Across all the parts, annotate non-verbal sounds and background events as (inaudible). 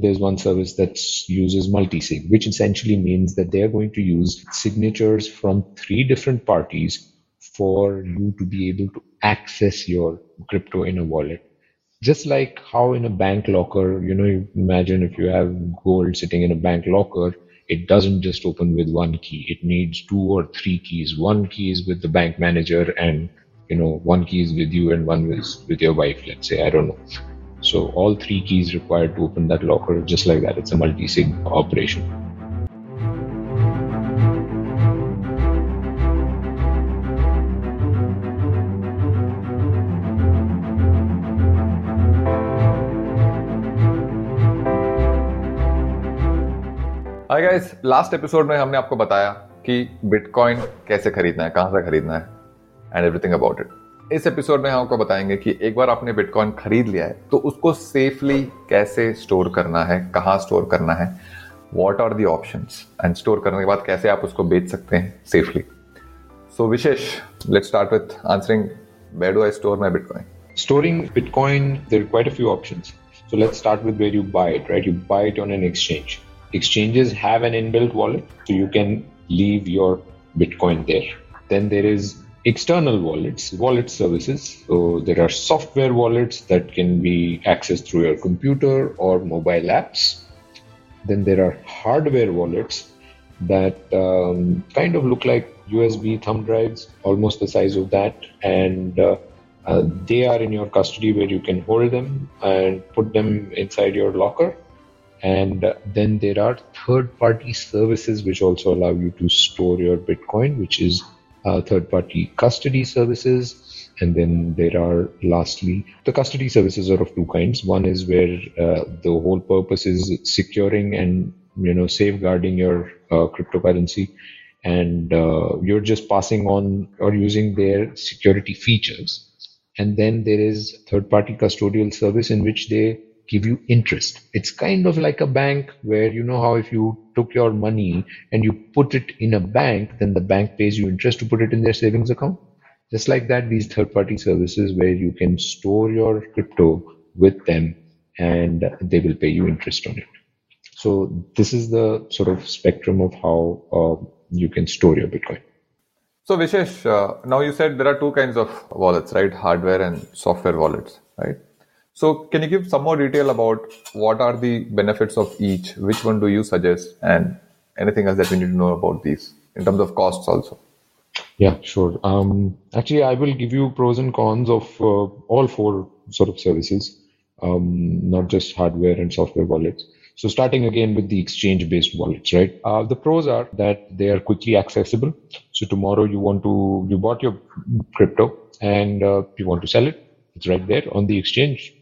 There's one service that uses multi-sig, which essentially means that they're going to use signatures from three different parties for you to be able to access your crypto in a wallet. Just like how in a bank locker, you know, you imagine if you have gold sitting in a bank locker, it doesn't just open with one key. It needs two or three keys. One key is with the bank manager and, you know, one key is with you and one is with your wife, let's say. I don't know. So all three keys required to open that locker, just like that. It's a multi-sig operation. Hi guys last episode में हमने आपको बताया कि bitcoin कैसे खरीदना है कहाँ से खरीदना है एंड एवरीथिंग अबाउट इट इस एपिसोड में हम आपको बताएँगे कि एक बार आपने बिटकॉइन खरीद लिया है तो उसको सेफली कैसे स्टोर करना है कहाँ स्टोर करना है what are the option and store करने के बाद कैसे आप उसको बेच सकते हैं safely so wishes let start with answering where do I store my bitcoin Storing Bitcoin, there are quite a few options. So let's start with where you buy it, right? You buy it on an exchange. exchanges have an inbuilt wallet, so you can leave your Bitcoin there. Then there is external wallets, wallet services. So there are software wallets that can be accessed through your computer or mobile apps. Then there are hardware wallets that um, kind of look like USB thumb drives, almost the size of that, and uh, uh, they are in your custody where you can hold them and put them inside your locker and then there are third party services which also allow you to store your Bitcoin, which is uh, third party custody services. And then there are lastly, the custody services are of two kinds. One is where uh, the whole purpose is securing and you know safeguarding your uh, cryptocurrency and uh, you're just passing on or using their security features and then there is third party custodial service in which they give you interest. It's kind of like a bank where you know how if you took your money and you put it in a bank, then the bank pays you interest to put it in their savings account. Just like that, these third party services where you can store your crypto with them and they will pay you interest on it. So this is the sort of spectrum of how uh, you can store your Bitcoin. So Vishesh, uh, now you said there are two kinds of wallets, right? Hardware and software wallets, right? So can you give some more detail about what are the benefits of each? Which one do you suggest and anything else that we need to know about these in terms of costs also? Yeah, sure. Um, actually, I will give you pros and cons of uh, all four sort of services, um, not just hardware and software wallets. So starting again with the exchange-based wallets, right? Uh, the pros are that they are quickly accessible. So tomorrow you want to, you bought your crypto and uh, you want to sell it. It's right there on the exchange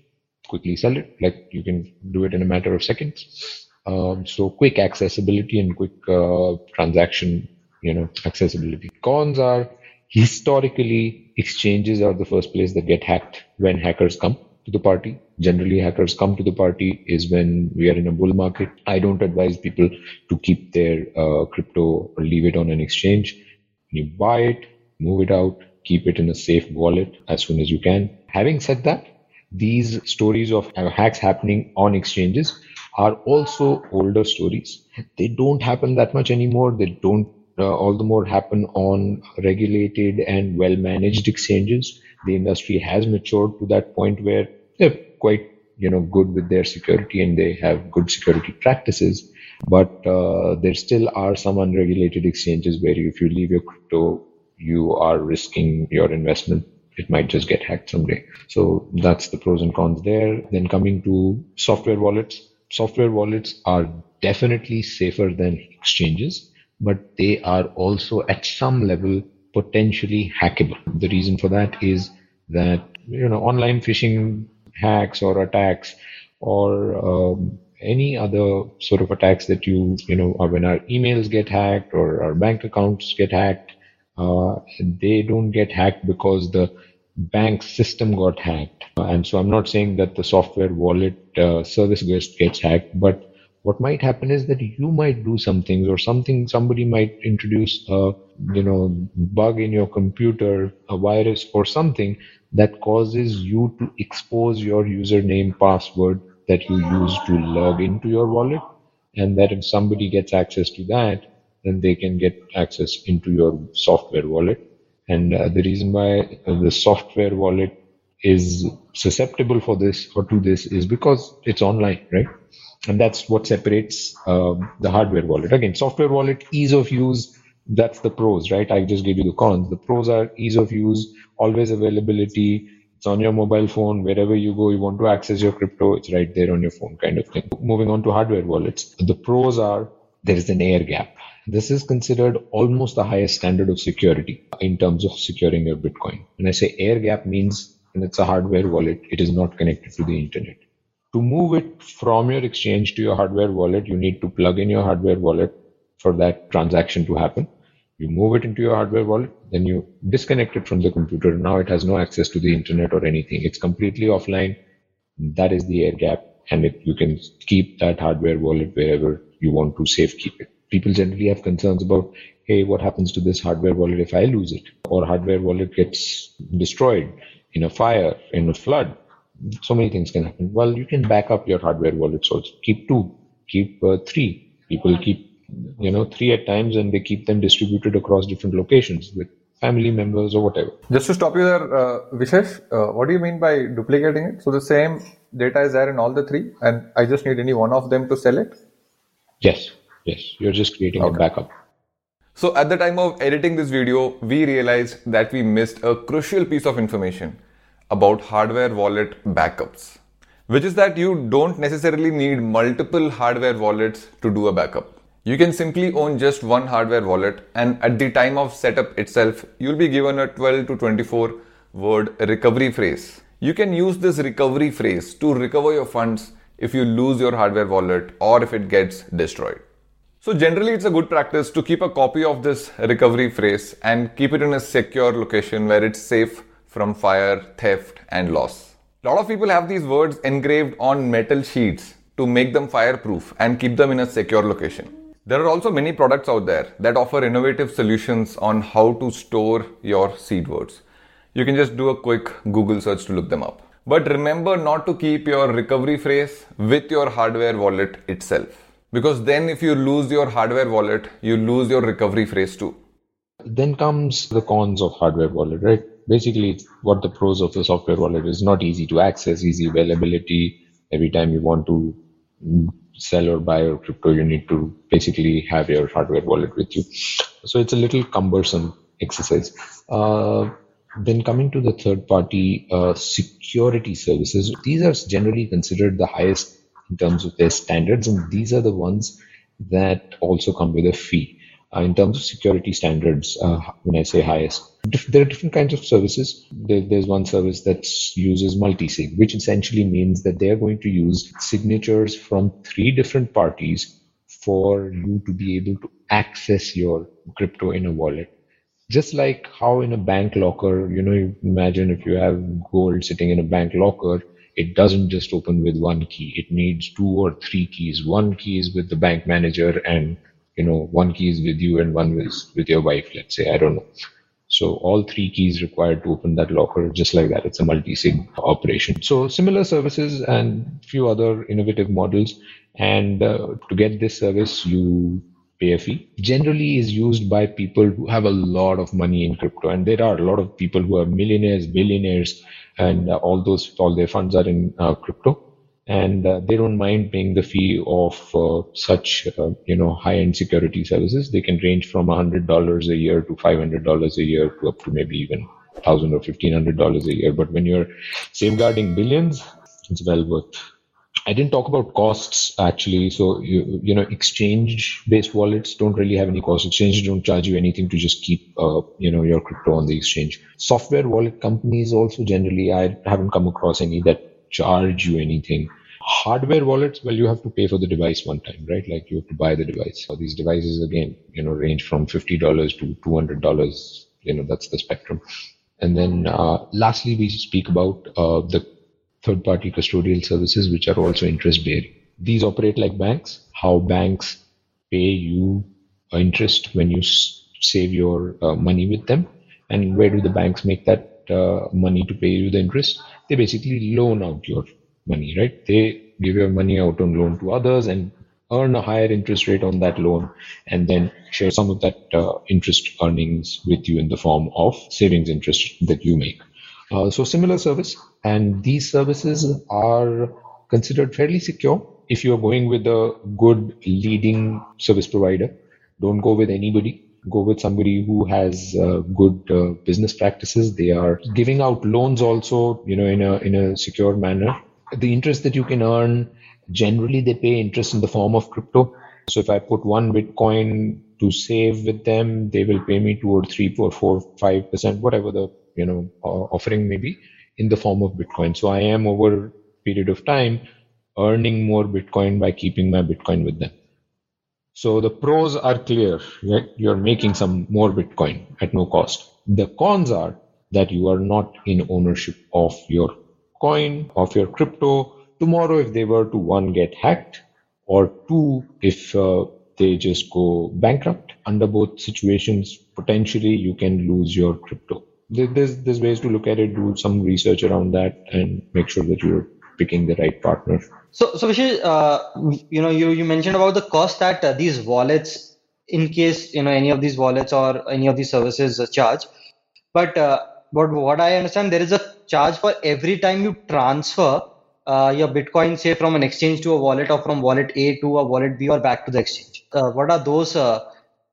quickly sell it. Like you can do it in a matter of seconds. Um, so quick accessibility and quick uh, transaction, you know, accessibility. Cons are historically exchanges are the first place that get hacked when hackers come to the party. Generally, hackers come to the party is when we are in a bull market. I don't advise people to keep their uh, crypto or leave it on an exchange. You buy it, move it out, keep it in a safe wallet as soon as you can. Having said that, these stories of hacks happening on exchanges are also older stories. They don't happen that much anymore. They don't uh, all the more happen on regulated and well managed exchanges. The industry has matured to that point where they're quite you know good with their security and they have good security practices. But uh, there still are some unregulated exchanges where if you leave your crypto, you are risking your investment it might just get hacked someday. So that's the pros and cons there. Then coming to software wallets, software wallets are definitely safer than exchanges, but they are also at some level potentially hackable. The reason for that is that you know online phishing hacks or attacks or um, any other sort of attacks that you you know when our emails get hacked or our bank accounts get hacked uh, they don't get hacked because the bank system got hacked. And so I'm not saying that the software wallet uh, service gets, gets hacked, but what might happen is that you might do some things or something somebody might introduce a you know bug in your computer a virus or something that causes you to expose your username password that you use to log into your wallet, and that if somebody gets access to that, then they can get access into your software wallet. And uh, the reason why the software wallet is susceptible for this or to this is because it's online, right? And that's what separates um, the hardware wallet. Again, software wallet, ease of use, that's the pros, right? I just gave you the cons. The pros are ease of use, always availability. It's on your mobile phone. Wherever you go, you want to access your crypto, it's right there on your phone, kind of thing. Moving on to hardware wallets. The pros are there is an air gap. This is considered almost the highest standard of security in terms of securing your Bitcoin. When I say air gap means and it's a hardware wallet, it is not connected to the internet. To move it from your exchange to your hardware wallet, you need to plug in your hardware wallet for that transaction to happen. You move it into your hardware wallet, then you disconnect it from the computer. Now it has no access to the internet or anything. It's completely offline. That is the air gap. And it, you can keep that hardware wallet wherever you want to safe keep it. People generally have concerns about, hey, what happens to this hardware wallet if I lose it? Or hardware wallet gets destroyed in a fire, in a flood. So many things can happen. Well, you can back up your hardware wallet. So keep two, keep uh, three. People keep you know three at times and they keep them distributed across different locations with family members or whatever just to stop you there uh, vishesh uh, what do you mean by duplicating it so the same data is there in all the three and i just need any one of them to sell it yes yes you're just creating okay. a backup so at the time of editing this video we realized that we missed a crucial piece of information about hardware wallet backups which is that you don't necessarily need multiple hardware wallets to do a backup you can simply own just one hardware wallet and at the time of setup itself, you'll be given a 12 to 24 word recovery phrase. You can use this recovery phrase to recover your funds if you lose your hardware wallet or if it gets destroyed. So generally it's a good practice to keep a copy of this recovery phrase and keep it in a secure location where it's safe from fire, theft and loss. A lot of people have these words engraved on metal sheets to make them fireproof and keep them in a secure location. There are also many products out there that offer innovative solutions on how to store your seed words. You can just do a quick Google search to look them up. But remember not to keep your recovery phrase with your hardware wallet itself. Because then if you lose your hardware wallet, you lose your recovery phrase too. Then comes the cons of hardware wallet, right? Basically, what the pros of the software wallet is not easy to access, easy availability. Every time you want to sell or buy your crypto, you need to basically have your hardware wallet with you. So it's a little cumbersome exercise. Uh, then coming to the third party uh, security services, these are generally considered the highest in terms of their standards, and these are the ones that also come with a fee uh, in terms of security standards, uh, when I say highest, there are different kinds of services. There, there's one service that uses multi-sig, which essentially means that they are going to use signatures from three different parties for you to be able to access your crypto in a wallet. Just like how in a bank locker, you know, you imagine if you have gold sitting in a bank locker, it doesn't just open with one key. It needs two or three keys. One key is with the bank manager and you know one key is with you and one is with your wife let's say. I don't know. So all three keys required to open that locker just like that. It's a multi-sig operation. So similar services and few other innovative models. And uh, to get this service you fee generally is used by people who have a lot of money in crypto. And there are a lot of people who are millionaires billionaires and uh, all those all their funds are in uh, crypto. And uh, they don't mind paying the fee of uh, such uh, you know high end security services. They can range from $100 a year to $500 a year to up to maybe even 1000 or $1500 a year. But when you're safeguarding billions it's well worth I didn't talk about costs actually. So you you know exchange based wallets don't really have any costs. Exchanges don't charge you anything to just keep uh, you know your crypto on the exchange. Software wallet companies also generally I haven't come across any that charge you anything hardware wallets well you have to pay for the device one time right like you have to buy the device so these devices again you know range from $50 to $200 you know that's the spectrum and then uh, lastly we speak about uh, the third party custodial services which are also interest bearing these operate like banks how banks pay you interest when you save your uh, money with them and where do the banks make that uh, money to pay you the interest they basically loan out your money, right? They give your money out on loan to others and earn a higher interest rate on that loan and then share some of that uh, interest earnings with you in the form of savings interest that you make. Uh, so similar service and these services are considered fairly secure if you're going with a good leading service provider. Don't go with anybody. Go with somebody who has uh, good uh, business practices. They are giving out loans also, you know, in a in a secure manner. The interest that you can earn generally they pay interest in the form of crypto. So if I put one Bitcoin to save with them, they will pay me two or three, four, four, five percent, whatever the you know offering maybe in the form of Bitcoin. So I am over period of time earning more Bitcoin by keeping my Bitcoin with them. So the pros are clear. You're making some more Bitcoin at no cost. The cons are that you are not in ownership of your coin, of your crypto, tomorrow if they were to one get hacked or two if uh, they just go bankrupt under both situations potentially you can lose your crypto there's there's ways to look at it do some research around that and make sure that you're picking the right partner so so Vishal, uh, you know you you mentioned about the cost that uh, these wallets in case you know any of these wallets or any of these services charge but uh, but what i understand there is a charge for every time you transfer uh, your Bitcoin, say from an exchange to a wallet or from wallet A to a wallet B or back to the exchange? Uh, what are those uh,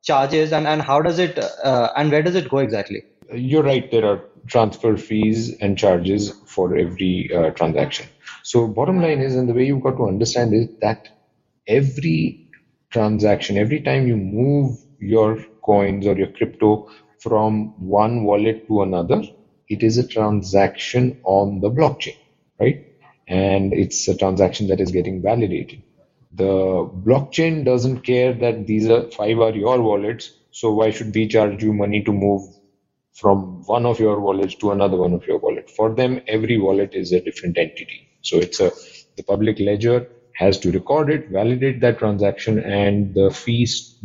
charges and, and how does it uh, and where does it go exactly? You're right. There are transfer fees and charges for every uh, transaction. So bottom line is, and the way you've got to understand is that every transaction, every time you move your coins or your crypto from one wallet to another, it is a transaction on the blockchain, right? and it's a transaction that is getting validated. The blockchain doesn't care that these are five are your wallets, so why should we charge you money to move from one of your wallets to another one of your wallet? For them, every wallet is a different entity. So it's a the public ledger has to record it, validate that transaction, and the fees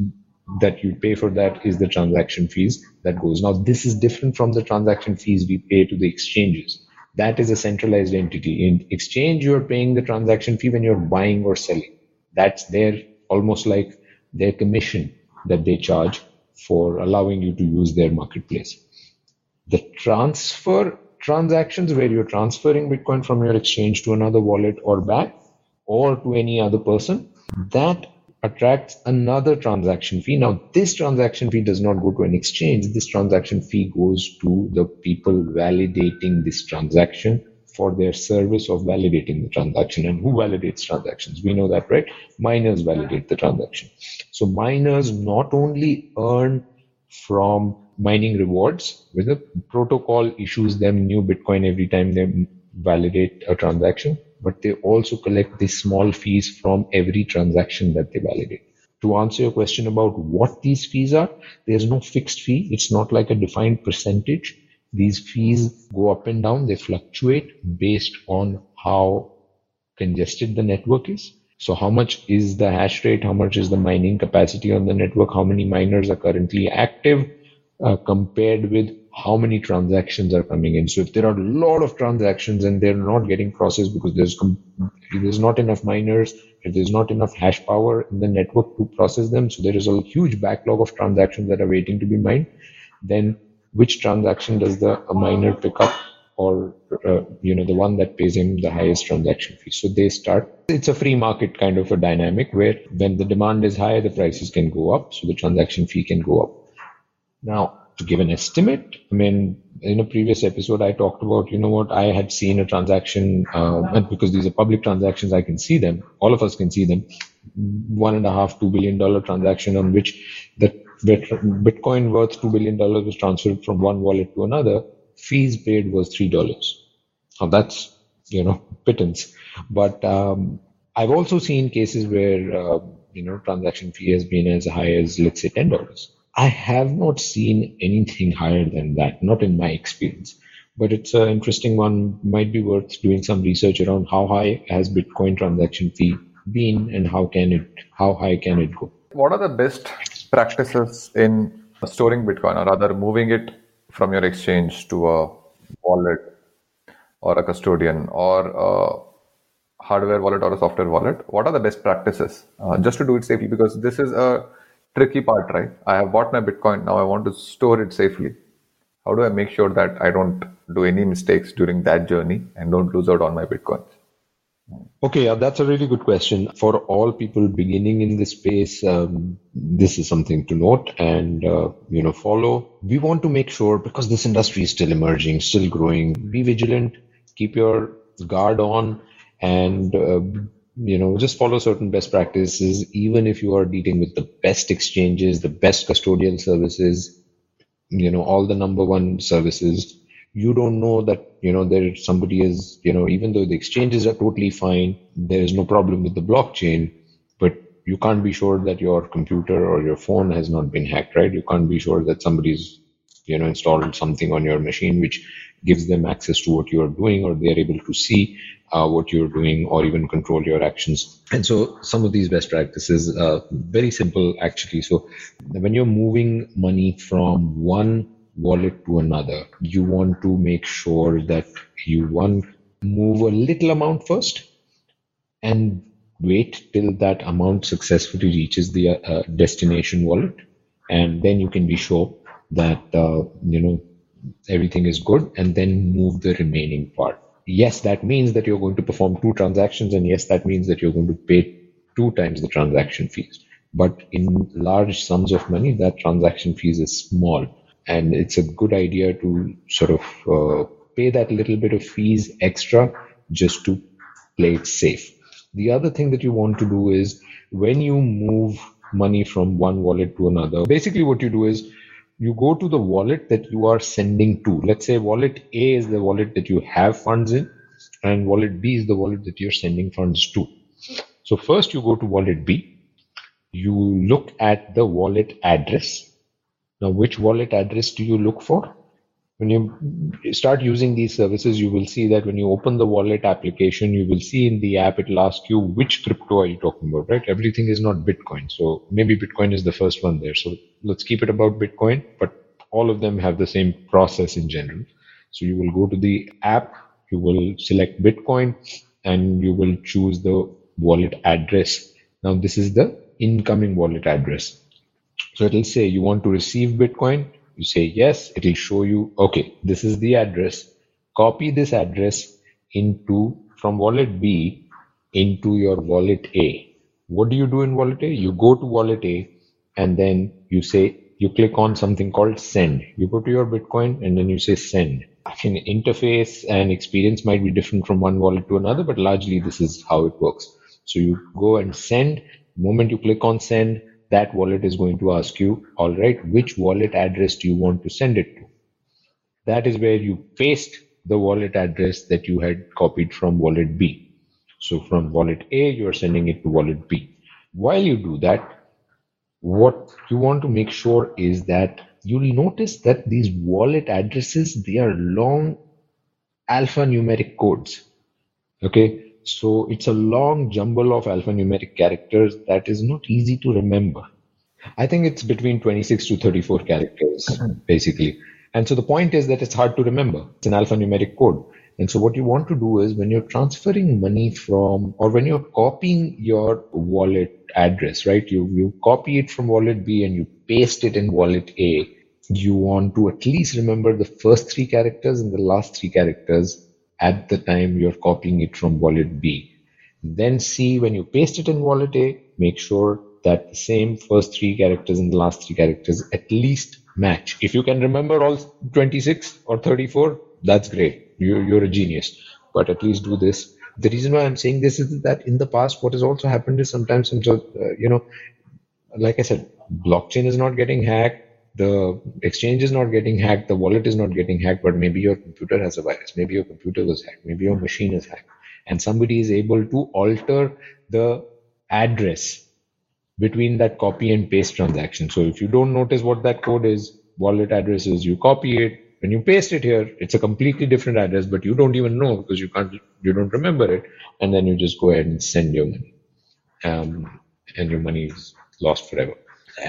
that you pay for that is the transaction fees that goes. Now, this is different from the transaction fees we pay to the exchanges that is a centralized entity. In exchange, you're paying the transaction fee when you're buying or selling. That's their almost like their commission that they charge for allowing you to use their marketplace. The transfer transactions where you're transferring Bitcoin from your exchange to another wallet or back or to any other person, that attracts another transaction fee. Now, this transaction fee does not go to an exchange. This transaction fee goes to the people validating this transaction for their service of validating the transaction. And who validates transactions? We know that, right? Miners validate the transaction. So miners not only earn from mining rewards, where the protocol issues them new Bitcoin every time they validate a transaction, but they also collect these small fees from every transaction that they validate. To answer your question about what these fees are, there's no fixed fee. It's not like a defined percentage. These fees go up and down. They fluctuate based on how congested the network is. So how much is the hash rate? How much is the mining capacity on the network? How many miners are currently active uh, compared with how many transactions are coming in. So if there are a lot of transactions and they're not getting processed because there's there's not enough miners, if there's not enough hash power in the network to process them, so there is a huge backlog of transactions that are waiting to be mined. Then which transaction does the miner pick up, or uh, you know the one that pays him the highest transaction fee? So they start. It's a free market kind of a dynamic where when the demand is high, the prices can go up, so the transaction fee can go up. Now to give an estimate. I mean, in a previous episode, I talked about, you know what, I had seen a transaction, uh, and because these are public transactions, I can see them. All of us can see them. One and a half, two billion dollar transaction on which the Bitcoin worth two billion dollars was transferred from one wallet to another. Fees paid was three dollars. Now that's you know (laughs) pittance, but um, I've also seen cases where uh, you know transaction fee has been as high as let's say ten dollars I have not seen anything higher than that, not in my experience. But it's an interesting one. Might be worth doing some research around how high has Bitcoin transaction fee been, and how can it, how high can it go? What are the best practices in storing Bitcoin, or rather moving it from your exchange to a wallet or a custodian, or a hardware wallet or a software wallet, what are the best practices uh, just to do it safely? Because this is a tricky part, right? I have bought my Bitcoin. Now I want to store it safely. How do I make sure that I don't do any mistakes during that journey and don't lose out on my Bitcoins? Okay, yeah, that's a really good question. For all people beginning in this space, um, this is something to note and uh, you know follow. We want to make sure because this industry is still emerging, still growing. Be vigilant, keep your guard on, and uh, you know just follow certain best practices. Even if you are dealing with the best exchanges, the best custodial services, you know all the number one services you don't know that you know there somebody is you know even though the exchanges are totally fine there is no problem with the blockchain but you can't be sure that your computer or your phone has not been hacked right? You can't be sure that somebody's you know installed something on your machine which gives them access to what you're doing or they're able to see uh, what you're doing or even control your actions. And so some of these best practices uh, very simple actually. So when you're moving money from one wallet to another, you want to make sure that you one move a little amount first and wait till that amount successfully reaches the uh, destination wallet. And then you can be sure that uh, you know everything is good and then move the remaining part. Yes that means that you're going to perform two transactions and yes that means that you're going to pay two times the transaction fees. But in large sums of money that transaction fees is small and it's a good idea to sort of uh, pay that little bit of fees extra just to play it safe. The other thing that you want to do is when you move money from one wallet to another, basically what you do is you go to the wallet that you are sending to. Let's say wallet A is the wallet that you have funds in, and wallet B is the wallet that you're sending funds to. So first you go to wallet B, you look at the wallet address now, which wallet address do you look for? When you start using these services, you will see that when you open the wallet application, you will see in the app, it'll ask you which crypto are you talking about, right? Everything is not Bitcoin. So maybe Bitcoin is the first one there. So let's keep it about Bitcoin, but all of them have the same process in general. So you will go to the app, you will select Bitcoin, and you will choose the wallet address. Now, this is the incoming wallet address. So it'll say you want to receive Bitcoin. You say yes. It'll show you, okay, this is the address. Copy this address into from wallet B into your wallet A. What do you do in wallet A? You go to wallet A and then you say, you click on something called send. You go to your Bitcoin and then you say send. I mean, interface and experience might be different from one wallet to another, but largely this is how it works. So you go and send. The moment you click on send, that wallet is going to ask you, all right, which wallet address do you want to send it to? That is where you paste the wallet address that you had copied from wallet B. So from wallet A, you are sending it to wallet B. While you do that, what you want to make sure is that you'll notice that these wallet addresses, they are long alphanumeric codes. Okay. So it's a long jumble of alphanumeric characters that is not easy to remember. I think it's between 26 to 34 characters, basically. And so the point is that it's hard to remember. It's an alphanumeric code. And so what you want to do is when you're transferring money from, or when you're copying your wallet address, right? You, you copy it from wallet B and you paste it in wallet A. You want to at least remember the first three characters and the last three characters at the time you're copying it from wallet B. Then see when you paste it in wallet A, make sure that the same first three characters and the last three characters at least match. If you can remember all 26 or 34, that's great. You're, you're a genius. But at least do this. The reason why I'm saying this is that in the past, what has also happened is sometimes, some, uh, you know, like I said, blockchain is not getting hacked the exchange is not getting hacked, the wallet is not getting hacked, but maybe your computer has a virus, maybe your computer was hacked, maybe your machine is hacked, and somebody is able to alter the address between that copy and paste transaction. So if you don't notice what that code is, wallet address is, you copy it, when you paste it here, it's a completely different address, but you don't even know because you can't, you don't remember it, and then you just go ahead and send your money, um, and your money is lost forever.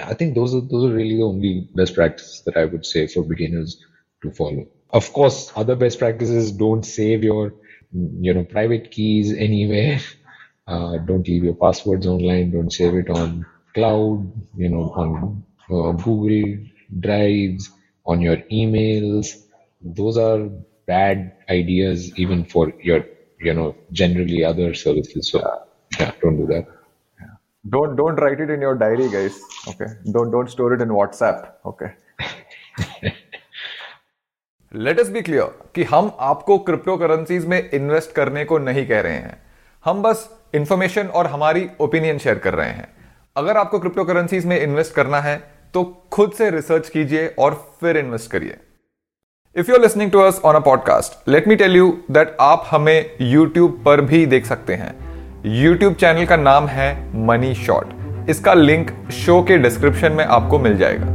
I think those are those are really the only best practices that I would say for beginners to follow. Of course, other best practices don't save your you know private keys anywhere. (laughs) Uh, don't leave your passwords online. Don't save it on cloud, you know, on uh, Google Drives, on your emails. Those are bad ideas even for your, you know, generally other services. So yeah, don't do that. Don't don't write it in your diary, guys. Okay. Don't don't store it in WhatsApp. Okay. Let us be clear कि हम आपको crypto currencies में invest करने को नहीं कह रहे हैं हम बस इंफॉर्मेशन और हमारी ओपिनियन शेयर कर रहे हैं अगर आपको क्रिप्टो करेंसीज में इन्वेस्ट करना है तो खुद से रिसर्च कीजिए और फिर इन्वेस्ट करिए if you are listening to us on a podcast let me tell you that आप हमें यूट्यूब पर भी देख सकते हैं यूट्यूब चैनल का नाम है मनी शॉट इसका लिंक शो के डिस्क्रिप्शन में आपको मिल जाएगा।